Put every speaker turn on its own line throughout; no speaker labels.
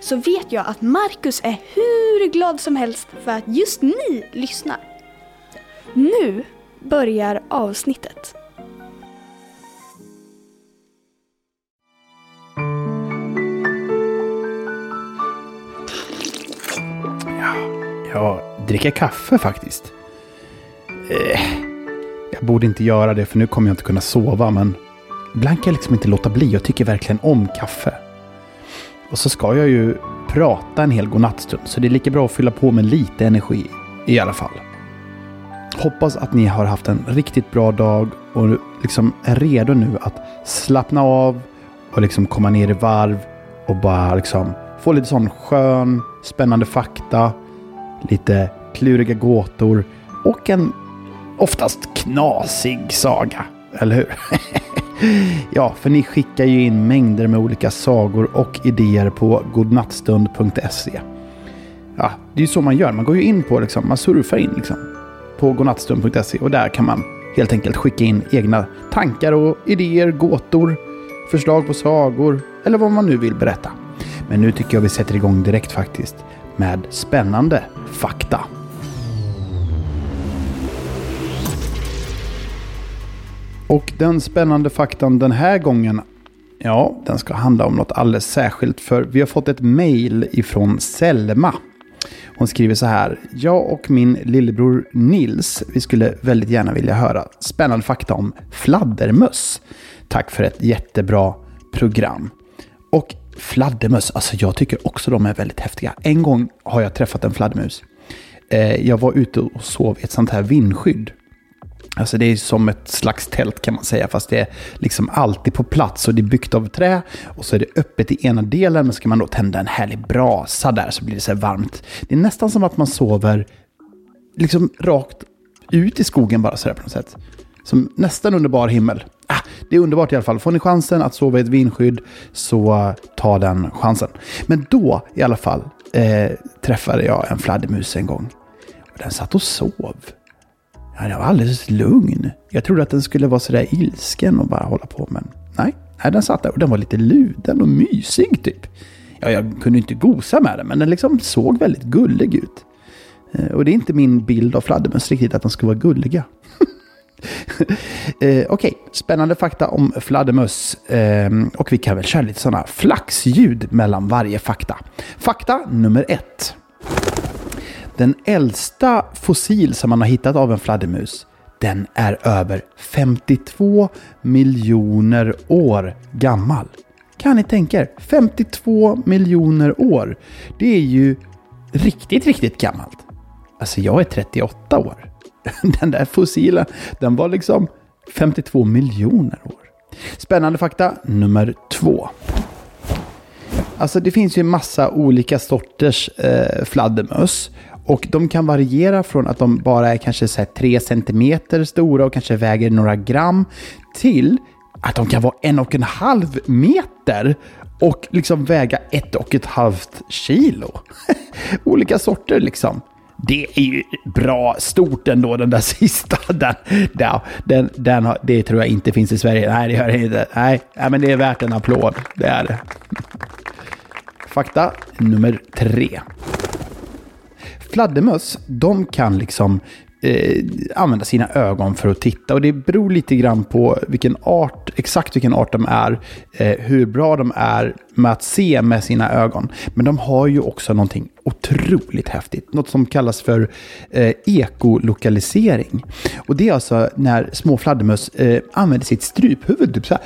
så vet jag att Marcus är hur glad som helst för att just ni lyssnar. Nu börjar avsnittet.
Jag dricker kaffe faktiskt. Eh, jag borde inte göra det för nu kommer jag inte kunna sova men ibland kan jag liksom inte låta bli. Jag tycker verkligen om kaffe. Och så ska jag ju prata en hel godnattstund så det är lika bra att fylla på med lite energi i alla fall. Hoppas att ni har haft en riktigt bra dag och liksom är redo nu att slappna av och liksom komma ner i varv och bara liksom få lite sån skön, spännande fakta, lite kluriga gåtor och en oftast knasig saga. Eller hur? ja, för ni skickar ju in mängder med olika sagor och idéer på godnattstund.se. Ja, det är ju så man gör. Man går ju in på liksom, man surfar in liksom på godnattstund.se och där kan man helt enkelt skicka in egna tankar och idéer, gåtor, förslag på sagor eller vad man nu vill berätta. Men nu tycker jag vi sätter igång direkt faktiskt med spännande fakta. Och den spännande faktan den här gången, ja, den ska handla om något alldeles särskilt. För vi har fått ett mail ifrån Selma. Hon skriver så här. Jag och min lillebror Nils, vi skulle väldigt gärna vilja höra spännande fakta om fladdermöss. Tack för ett jättebra program. Och fladdermöss, alltså jag tycker också de är väldigt häftiga. En gång har jag träffat en fladdermus. Eh, jag var ute och sov i ett sånt här vindskydd. Alltså det är som ett slags tält kan man säga, fast det är liksom alltid på plats och det är byggt av trä och så är det öppet i ena delen, men ska man då tända en härlig brasa där så blir det så här varmt. Det är nästan som att man sover liksom rakt ut i skogen bara sådär på något sätt. Som nästan underbar himmel. Ah, det är underbart i alla fall. Får ni chansen att sova i ett vindskydd så ta den chansen. Men då i alla fall eh, träffade jag en fladdermus en gång. Och den satt och sov. Ja, den var alldeles lugn. Jag trodde att den skulle vara sådär ilsken och bara hålla på, men nej. nej den satt där och den var lite luden och mysig typ. Ja, jag kunde inte gosa med den, men den liksom såg väldigt gullig ut. Eh, och det är inte min bild av fladdermöss riktigt, att de ska vara gulliga. eh, Okej, okay. spännande fakta om fladdermöss. Eh, och vi kan väl köra lite sådana flaxljud mellan varje fakta. Fakta nummer ett. Den äldsta fossil som man har hittat av en fladdermus, den är över 52 miljoner år gammal. Kan ni tänka er? 52 miljoner år. Det är ju riktigt, riktigt gammalt. Alltså jag är 38 år. Den där fossilen, den var liksom 52 miljoner år. Spännande fakta nummer två. Alltså det finns ju massa olika sorters eh, fladdermöss. Och de kan variera från att de bara är kanske så 3 cm stora och kanske väger några gram till att de kan vara en och en halv meter och liksom väga ett och ett halvt kilo. Olika sorter liksom. Det är ju bra stort ändå, den där sista. Den, den, den, den det tror jag inte finns i Sverige. Nej, det gör det inte. Nej, men det är värt en applåd. Det är det. Fakta nummer tre. Fladdermöss, de kan liksom eh, använda sina ögon för att titta. Och det beror lite grann på vilken art, exakt vilken art de är, eh, hur bra de är med att se med sina ögon. Men de har ju också någonting otroligt häftigt. Något som kallas för eh, ekolokalisering. Och det är alltså när små fladdermöss eh, använder sitt struphuvud. Typ så här.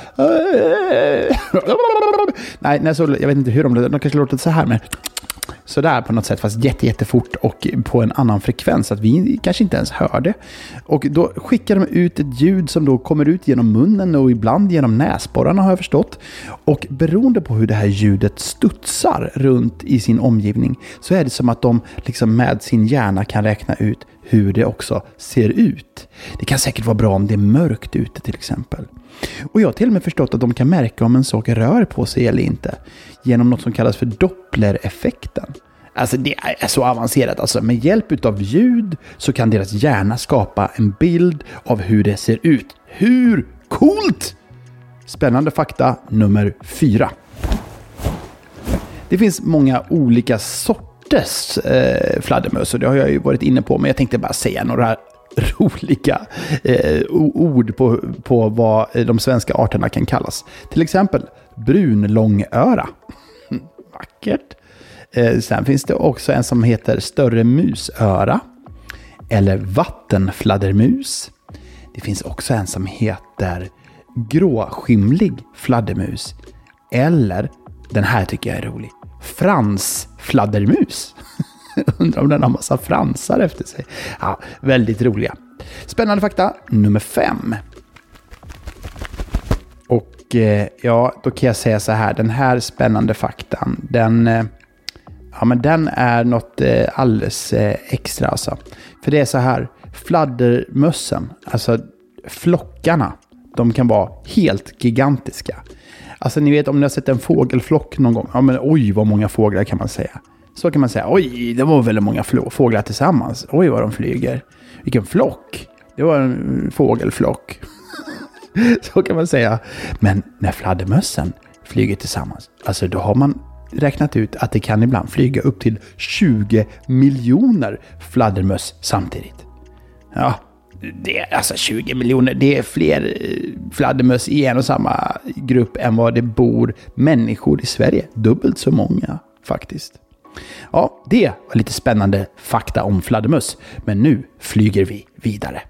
Nej, nej så, jag vet inte hur de låter. De kanske låter så här. Men sådär på något sätt, fast jätte, jättefort och på en annan frekvens, att vi kanske inte ens hörde. Och då skickar de ut ett ljud som då kommer ut genom munnen och ibland genom näsborrarna har jag förstått. Och beroende på hur det här ljudet studsar runt i sin omgivning så är det som att de liksom med sin hjärna kan räkna ut hur det också ser ut. Det kan säkert vara bra om det är mörkt ute till exempel. Och jag har till och med förstått att de kan märka om en sak rör på sig eller inte genom något som kallas för dopplereffekten. Alltså det är så avancerat. Alltså med hjälp av ljud så kan deras hjärna skapa en bild av hur det ser ut. Hur coolt? Spännande fakta nummer fyra. Det finns många olika sorters eh, fladdermöss och det har jag ju varit inne på, men jag tänkte bara säga några roliga eh, ord på, på vad de svenska arterna kan kallas. Till exempel brunlångöra. Vackert. Eh, sen finns det också en som heter större musöra. Eller vattenfladdermus. Det finns också en som heter gråskimlig fladdermus. Eller, den här tycker jag är rolig, fransfladdermus. Undrar om den har massa fransar efter sig. Ja, väldigt roliga. Spännande fakta nummer fem. Och eh, ja, då kan jag säga så här. Den här spännande faktan, den, eh, ja, men den är något eh, alldeles eh, extra alltså. För det är så här. Fladdermössen, alltså flockarna, de kan vara helt gigantiska. Alltså ni vet om ni har sett en fågelflock någon gång. Ja men oj vad många fåglar kan man säga. Så kan man säga. Oj, det var väldigt många fåglar tillsammans. Oj, vad de flyger. Vilken flock. Det var en fågelflock. Så kan man säga. Men när fladdermössen flyger tillsammans, alltså då har man räknat ut att det kan ibland flyga upp till 20 miljoner fladdermöss samtidigt. Ja, det är alltså 20 miljoner. Det är fler eh, fladdermöss i en och samma grupp än vad det bor människor i Sverige. Dubbelt så många faktiskt. Ja, det var lite spännande fakta om fladdermöss. Men nu flyger vi vidare.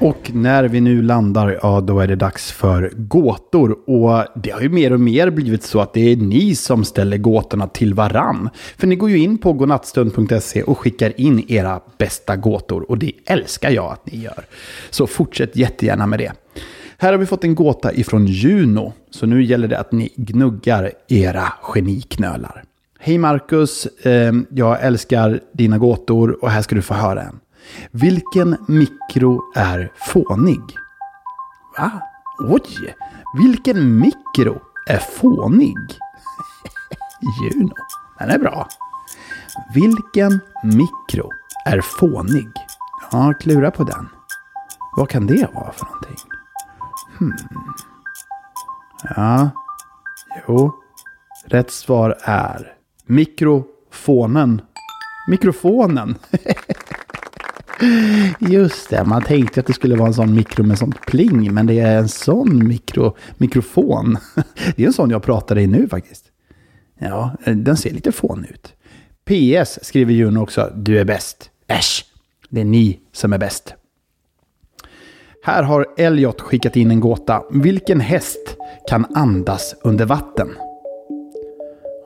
Och när vi nu landar, ja då är det dags för gåtor. Och det har ju mer och mer blivit så att det är ni som ställer gåtorna till varann. För ni går ju in på godnattstund.se och skickar in era bästa gåtor. Och det älskar jag att ni gör. Så fortsätt jättegärna med det. Här har vi fått en gåta ifrån Juno, så nu gäller det att ni gnuggar era geniknölar. Hej Marcus, ehm, jag älskar dina gåtor och här ska du få höra en. Vilken mikro är fånig? Va? Oj! Vilken mikro är fånig? Juno, den är bra. Vilken mikro är fånig? Ja, klura på den. Vad kan det vara för någonting? Hmm. Ja, jo. Rätt svar är mikrofonen. Mikrofonen. Just det, man tänkte att det skulle vara en sån mikro med sånt pling, men det är en sån mikro, mikrofon. Det är en sån jag pratar i nu faktiskt. Ja, den ser lite fån ut. PS skriver Juno också, du är bäst. Äsch, det är ni som är bäst. Här har Elliot skickat in en gåta. Vilken häst kan andas under vatten?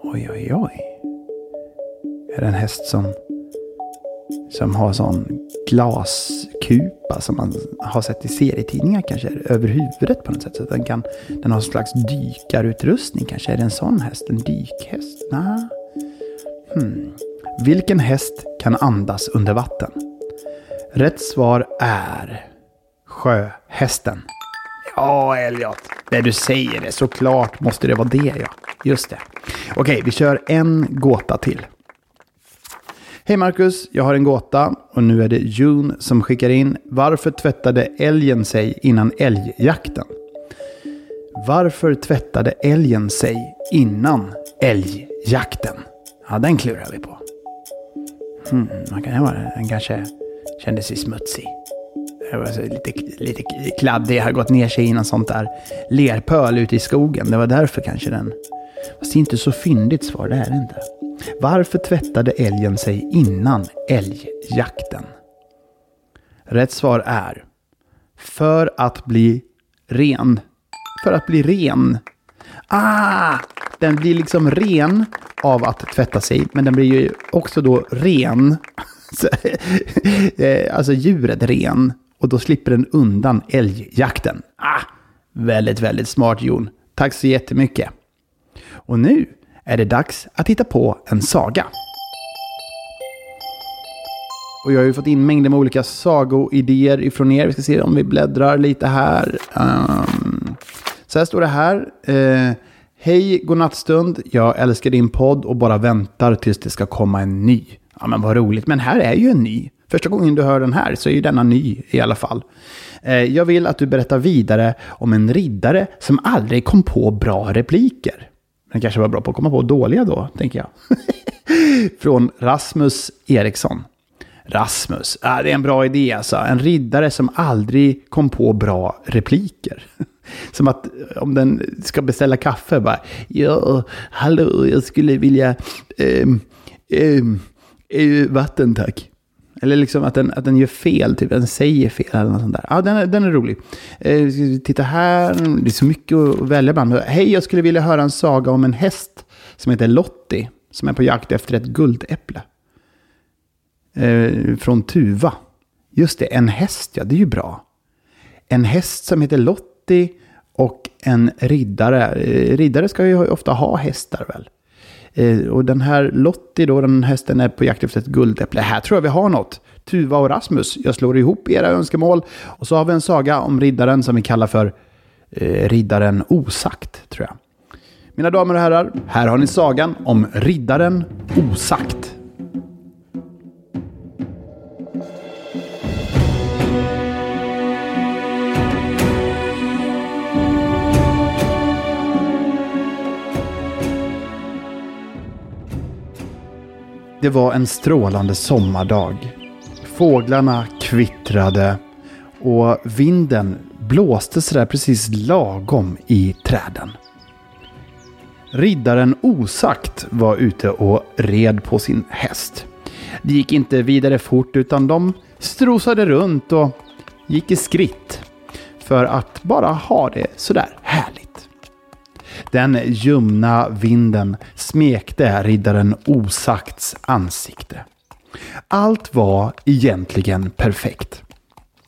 Oj, oj, oj. Är det en häst som, som har sån glaskupa som man har sett i serietidningar kanske? Över huvudet på något sätt. Så att den, kan, den har en slags dykarutrustning kanske. Är det en sån häst? En dykhäst? Nej. Hmm. Vilken häst kan andas under vatten? Rätt svar är Sjöhästen. Ja, Elliot. Det du säger det. Såklart måste det vara det, ja. Just det. Okej, vi kör en gåta till. Hej Marcus, jag har en gåta och nu är det June som skickar in. Varför tvättade älgen sig innan älgjakten? Varför tvättade älgen sig innan älgjakten? Ja, den klurar vi på. Hmm, man kan vara den kanske kände sig smutsig. Eh, alltså, lite, lite kladdig, har gått ner sig i någon sånt där lerpöl ute i skogen. Det var därför kanske den... Fast det är inte så fyndigt svar, det är det inte. Varför tvättade älgen sig innan älgjakten? Rätt svar är för att bli ren. För att bli ren. Ah! Den blir liksom ren av att tvätta sig, men den blir ju också då ren. Eh, alltså djuret ren. Och då slipper den undan älgjakten. Ah, väldigt, väldigt smart Jon. Tack så jättemycket. Och nu är det dags att hitta på en saga. Och jag har ju fått in mängder med olika sagoidéer ifrån er. Vi ska se om vi bläddrar lite här. Um, så här står det här. Uh, Hej godnattstund. Jag älskar din podd och bara väntar tills det ska komma en ny. Ja men vad roligt. Men här är ju en ny. Första gången du hör den här så är ju denna ny i alla fall. Eh, jag vill att du berättar vidare om en riddare som aldrig kom på bra repliker. Den kanske var bra på att komma på dåliga då, tänker jag. Från Rasmus Eriksson. Rasmus, ah, det är en bra idé alltså. En riddare som aldrig kom på bra repliker. Som att eh, om den ska beställa kaffe bara, ja, hallå, jag skulle vilja, eh, eh, eh, vatten tack. Eller liksom att den, att den gör fel, typ den säger fel eller något sånt där. Ja, den, är, den är rolig. Eh, titta här, det är så mycket att välja bland. Hej, jag skulle vilja höra en saga om en häst som heter Lottie. Som är på jakt efter ett guldäpple. Eh, från Tuva. Just det, en häst, ja det är ju bra. En häst som heter Lottie och en riddare. Eh, riddare ska ju ofta ha hästar väl? Eh, och den här Lottie då, den hästen är på jakt efter ett guldäpple. Här tror jag vi har något. Tuva och Rasmus, jag slår ihop era önskemål. Och så har vi en saga om riddaren som vi kallar för eh, Riddaren Osagt, tror jag. Mina damer och herrar, här har ni sagan om Riddaren Osagt. Det var en strålande sommardag. Fåglarna kvittrade och vinden blåste sådär precis lagom i träden. Riddaren Osagt var ute och red på sin häst. Det gick inte vidare fort utan de strosade runt och gick i skritt för att bara ha det sådär härligt. Den ljumna vinden smekte riddaren Osakts ansikte. Allt var egentligen perfekt.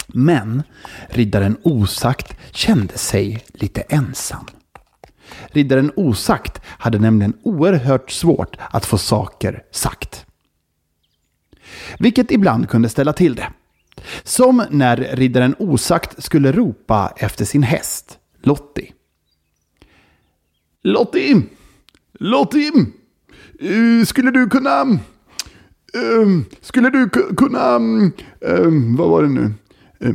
Men riddaren Osakt kände sig lite ensam. Riddaren Osakt hade nämligen oerhört svårt att få saker sagt. Vilket ibland kunde ställa till det. Som när riddaren Osakt skulle ropa efter sin häst, Lottie. Lottie! Lottie! Uh, skulle du kunna... Uh, skulle du kunna... Uh, vad var det nu? Uh,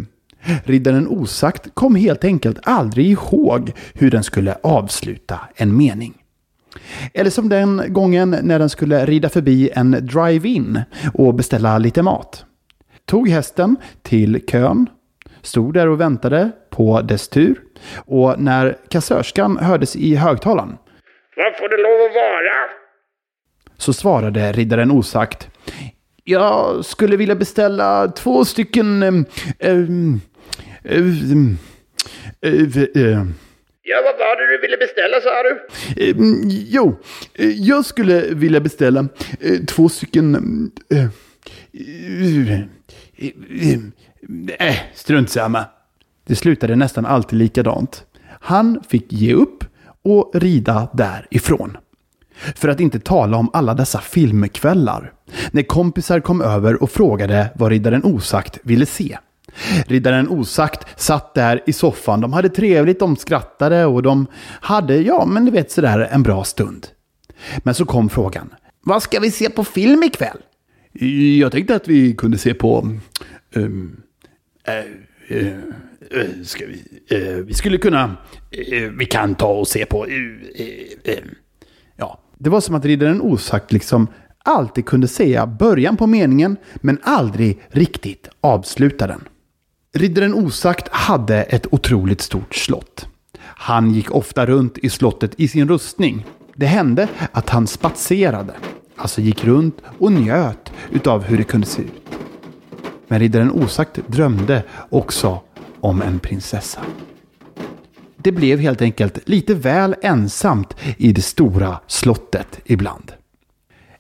riddaren Osagt kom helt enkelt aldrig ihåg hur den skulle avsluta en mening. Eller som den gången när den skulle rida förbi en drive-in och beställa lite mat. Tog hästen till kön, stod där och väntade på dess tur och när kassörskan hördes i högtalaren.
Vad får det lov att vara?
Så svarade riddaren osagt. Jag skulle vilja beställa två stycken... Ähm, ähm, ähm,
Ja, vad var det du ville beställa sa du?
Jo, jag skulle vilja beställa eh, två stycken... Eh, äh, strunt samma. Det slutade nästan alltid likadant. Han fick ge upp och rida därifrån. För att inte tala om alla dessa filmkvällar. När kompisar kom över och frågade vad Riddaren Osagt ville se. Riddaren Osagt satt där i soffan. De hade trevligt, de skrattade och de hade, ja men du vet sådär en bra stund. Men så kom frågan. Vad ska vi se på film ikväll? Jag tänkte att vi kunde se på... Um, uh, uh, uh, Eh, ska vi, eh, vi skulle kunna... Eh, vi kan ta och se på... ja, det var som att riddaren osagt liksom alltid kunde säga början på meningen men aldrig riktigt avsluta den. Riddaren Osagt hade ett otroligt stort slott. Han gick ofta runt i slottet i sin rustning. Det hände att han spatserade, alltså gick runt och njöt utav hur det kunde se ut. Men riddaren Osagt drömde också om en prinsessa. det blev helt enkelt lite väl ensamt i det stora slottet ibland.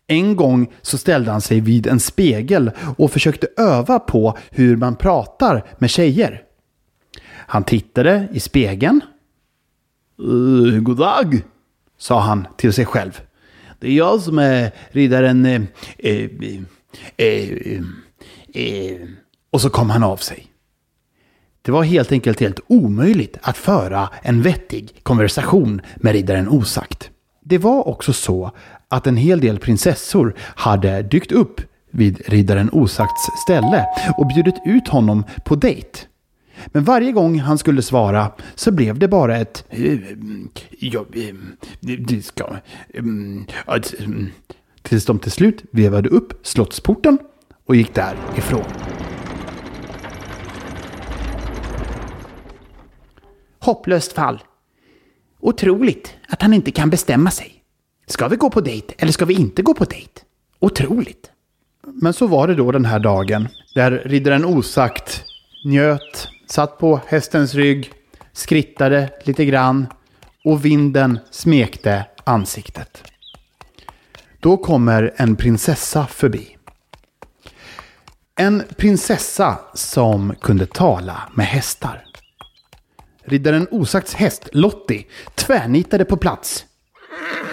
En gång så ställde han sig vid en spegel och försökte öva på hur man pratar med tjejer. Han tittade i spegeln. Eh, uh, god dag, sa han till sig själv. Det är jag som är riddaren... Eh, eh, eh, eh, eh. och så kom han av sig. Det var helt enkelt helt omöjligt att föra en vettig konversation med riddaren Osakt. Det var också så att en hel del prinsessor hade dykt upp vid riddaren Osakts ställe och bjudit ut honom på dejt. Men varje gång han skulle svara så blev det bara ett eh, ja, eh, det ska, eh, tills de till slut vevade upp slottsporten och gick därifrån.
Hopplöst fall. Otroligt att han inte kan bestämma sig. Ska vi gå på dejt eller ska vi inte gå på dejt? Otroligt.
Men så var det då den här dagen där riddaren osagt njöt, satt på hästens rygg, skrittade lite grann och vinden smekte ansiktet. Då kommer en prinsessa förbi. En prinsessa som kunde tala med hästar. Riddaren Osakts häst, Lottie, tvärnitade på plats.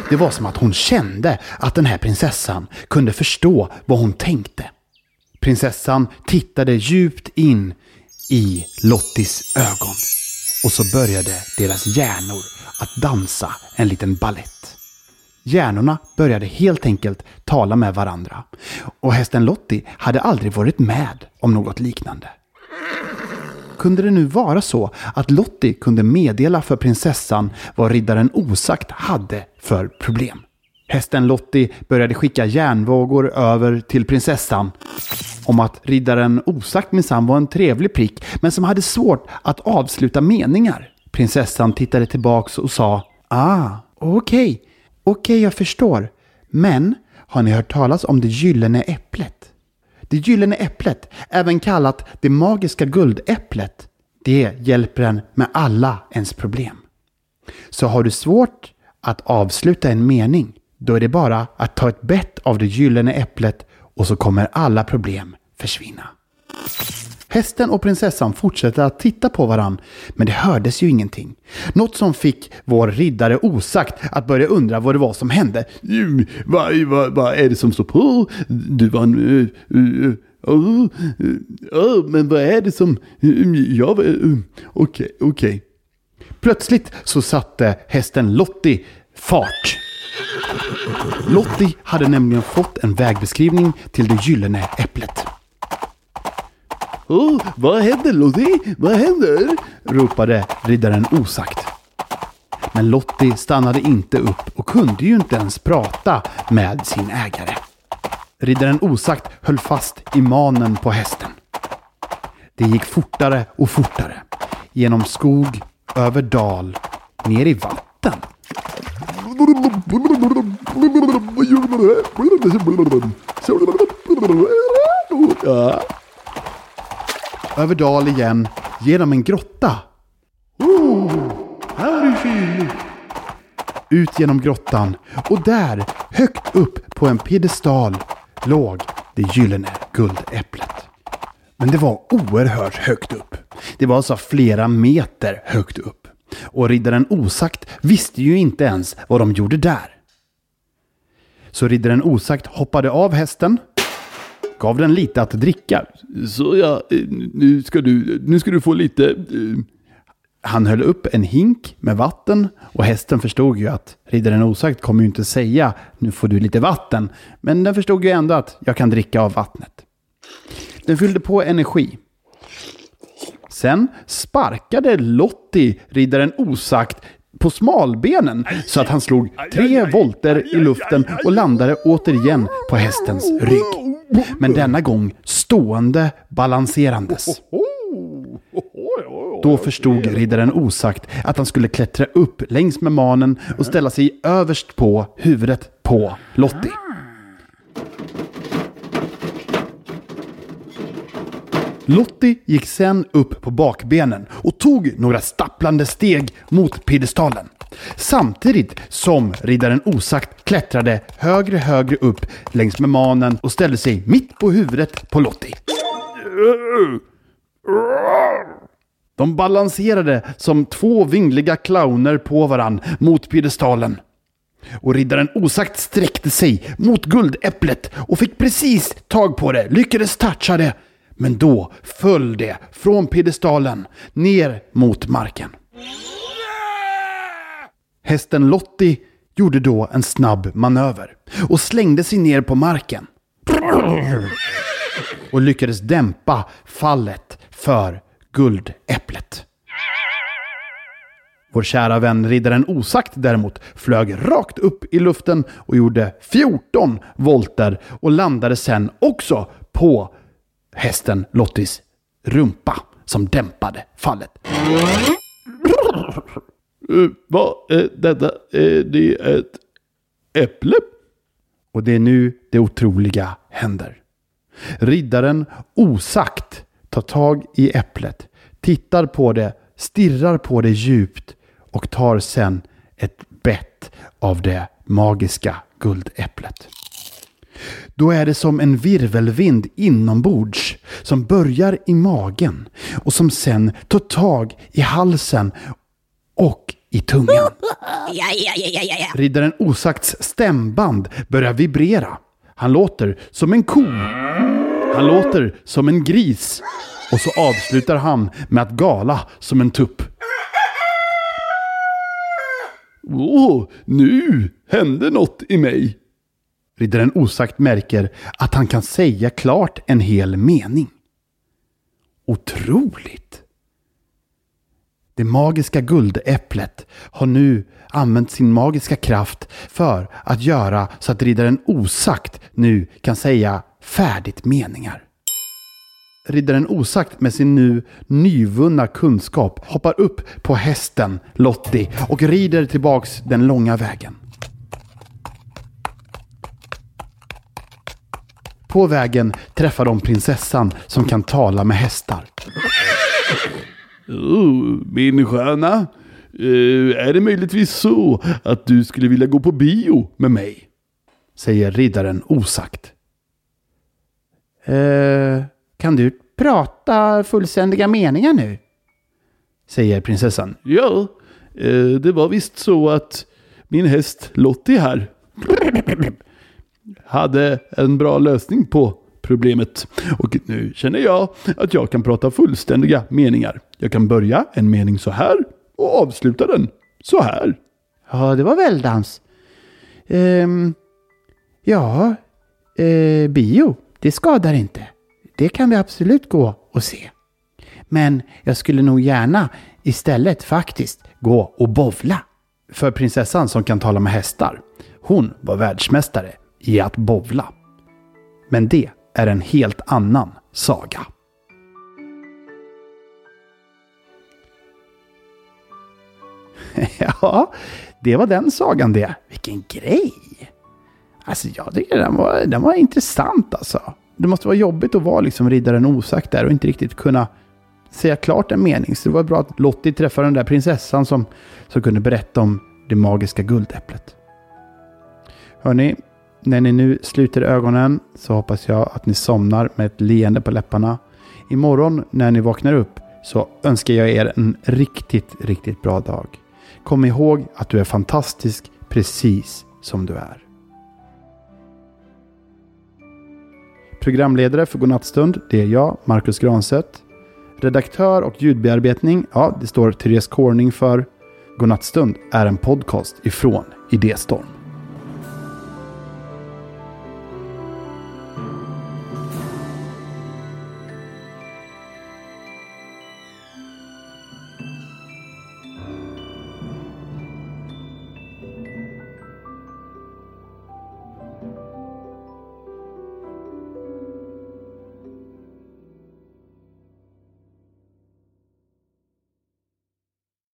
Det var som att hon kände att den här prinsessan kunde förstå vad hon tänkte. Prinsessan tittade djupt in i Lottis ögon. Och så började deras hjärnor att dansa en liten ballett. Hjärnorna började helt enkelt tala med varandra. Och hästen Lottie hade aldrig varit med om något liknande. Kunde det nu vara så att Lottie kunde meddela för prinsessan vad riddaren Osagt hade för problem? Hästen Lottie började skicka järnvågor över till prinsessan om att riddaren Osagt minsann var en trevlig prick men som hade svårt att avsluta meningar. Prinsessan tittade tillbaks och sa Ah, okej, okay. okej okay, jag förstår. Men har ni hört talas om det gyllene äpplet? Det gyllene äpplet, även kallat det magiska guldäpplet, det hjälper en med alla ens problem. Så har du svårt att avsluta en mening, då är det bara att ta ett bett av det gyllene äpplet och så kommer alla problem försvinna. Hästen och prinsessan fortsätter att titta på varann, men det hördes ju ingenting. Något som fick vår riddare osagt att börja undra vad det var som hände. Vad va, va är det som står på? Du var... Uh, uh, uh, uh, men vad är det som... Ja, okej, okej. Okay, okay. Plötsligt så satte hästen Lottie fart. Lottie hade nämligen fått en vägbeskrivning till det gyllene äpplet. Oh, vad händer Lottie? Vad händer? ropade riddaren osagt. Men Lottie stannade inte upp och kunde ju inte ens prata med sin ägare. Riddaren osagt höll fast i manen på hästen. Det gick fortare och fortare. Genom skog, över dal, ner i vatten. Ja. Över dal igen, genom en grotta. Oh, här är fin! Ut genom grottan och där, högt upp på en piedestal, låg det gyllene guldäpplet. Men det var oerhört högt upp. Det var alltså flera meter högt upp. Och riddaren Osakt visste ju inte ens vad de gjorde där. Så riddaren Osakt hoppade av hästen, gav den lite att dricka. Så ja, nu ska du, nu ska du få lite... Eh. Han höll upp en hink med vatten och hästen förstod ju att riddaren osagt kommer ju inte säga nu får du lite vatten. Men den förstod ju ändå att jag kan dricka av vattnet. Den fyllde på energi. Sen sparkade Lottie riddaren osagt på smalbenen så att han slog tre volter i luften och landade återigen på hästens rygg. Men denna gång stående balanserandes. Då förstod riddaren osagt att han skulle klättra upp längs med manen och ställa sig överst på huvudet på Lottie. Lottie gick sen upp på bakbenen och tog några stapplande steg mot piedestalen. Samtidigt som riddaren osagt klättrade högre högre upp längs med manen och ställde sig mitt på huvudet på Lottie. De balanserade som två vingliga clowner på varann mot piedestalen. Och riddaren osagt sträckte sig mot guldäpplet och fick precis tag på det, lyckades toucha det. Men då föll det från piedestalen ner mot marken. Hästen Lottie gjorde då en snabb manöver och slängde sig ner på marken. Och lyckades dämpa fallet för guldäpplet. Vår kära vän riddaren Osakt däremot flög rakt upp i luften och gjorde 14 volter och landade sen också på hästen Lottis rumpa som dämpade fallet. Uh, vad är detta? Är det ett äpple? Och det är nu det otroliga händer. Riddaren osagt tar tag i äpplet, tittar på det, stirrar på det djupt och tar sen ett bett av det magiska guldäpplet. Då är det som en virvelvind inombords som börjar i magen och som sen tar tag i halsen och i tungan.
Ja, ja, ja, ja, ja.
Riddaren Osakts stämband börjar vibrera. Han låter som en ko. Han låter som en gris. Och så avslutar han med att gala som en tupp. Åh, nu hände något i mig. Riddaren Osagt märker att han kan säga klart en hel mening. Otroligt! Det magiska guldäpplet har nu använt sin magiska kraft för att göra så att riddaren osagt nu kan säga färdigt meningar. Riddaren osagt med sin nu nyvunna kunskap hoppar upp på hästen Lottie och rider tillbaks den långa vägen. På vägen träffar de prinsessan som kan tala med hästar. Oh, min sköna. Eh, är det möjligtvis så att du skulle vilja gå på bio med mig? Säger riddaren osagt. Eh, kan du prata fullständiga meningar nu? Säger prinsessan. Ja, eh, det var visst så att min häst Lottie här hade en bra lösning på problemet. Och nu känner jag att jag kan prata fullständiga meningar. Jag kan börja en mening så här och avsluta den så här.
Ja, det var väldans. Ehm, ja, eh, bio, det skadar inte. Det kan vi absolut gå och se. Men jag skulle nog gärna istället faktiskt gå och bovla.
För prinsessan som kan tala med hästar, hon var världsmästare i att bovla. Men det är en helt annan saga. ja, det var den sagan det. Vilken grej! Alltså jag tycker den var, den var intressant alltså. Det måste vara jobbigt att vara liksom riddaren osagt där och inte riktigt kunna säga klart en mening. Så det var bra att Lottie träffade den där prinsessan som, som kunde berätta om det magiska guldäpplet. Hörni, när ni nu sluter ögonen så hoppas jag att ni somnar med ett leende på läpparna. Imorgon när ni vaknar upp så önskar jag er en riktigt, riktigt bra dag. Kom ihåg att du är fantastisk precis som du är. Programledare för Godnattstund, det är jag, Marcus Granset. Redaktör och ljudbearbetning, ja, det står Therese Corning för. Godnattstund är en podcast ifrån Idéstorm.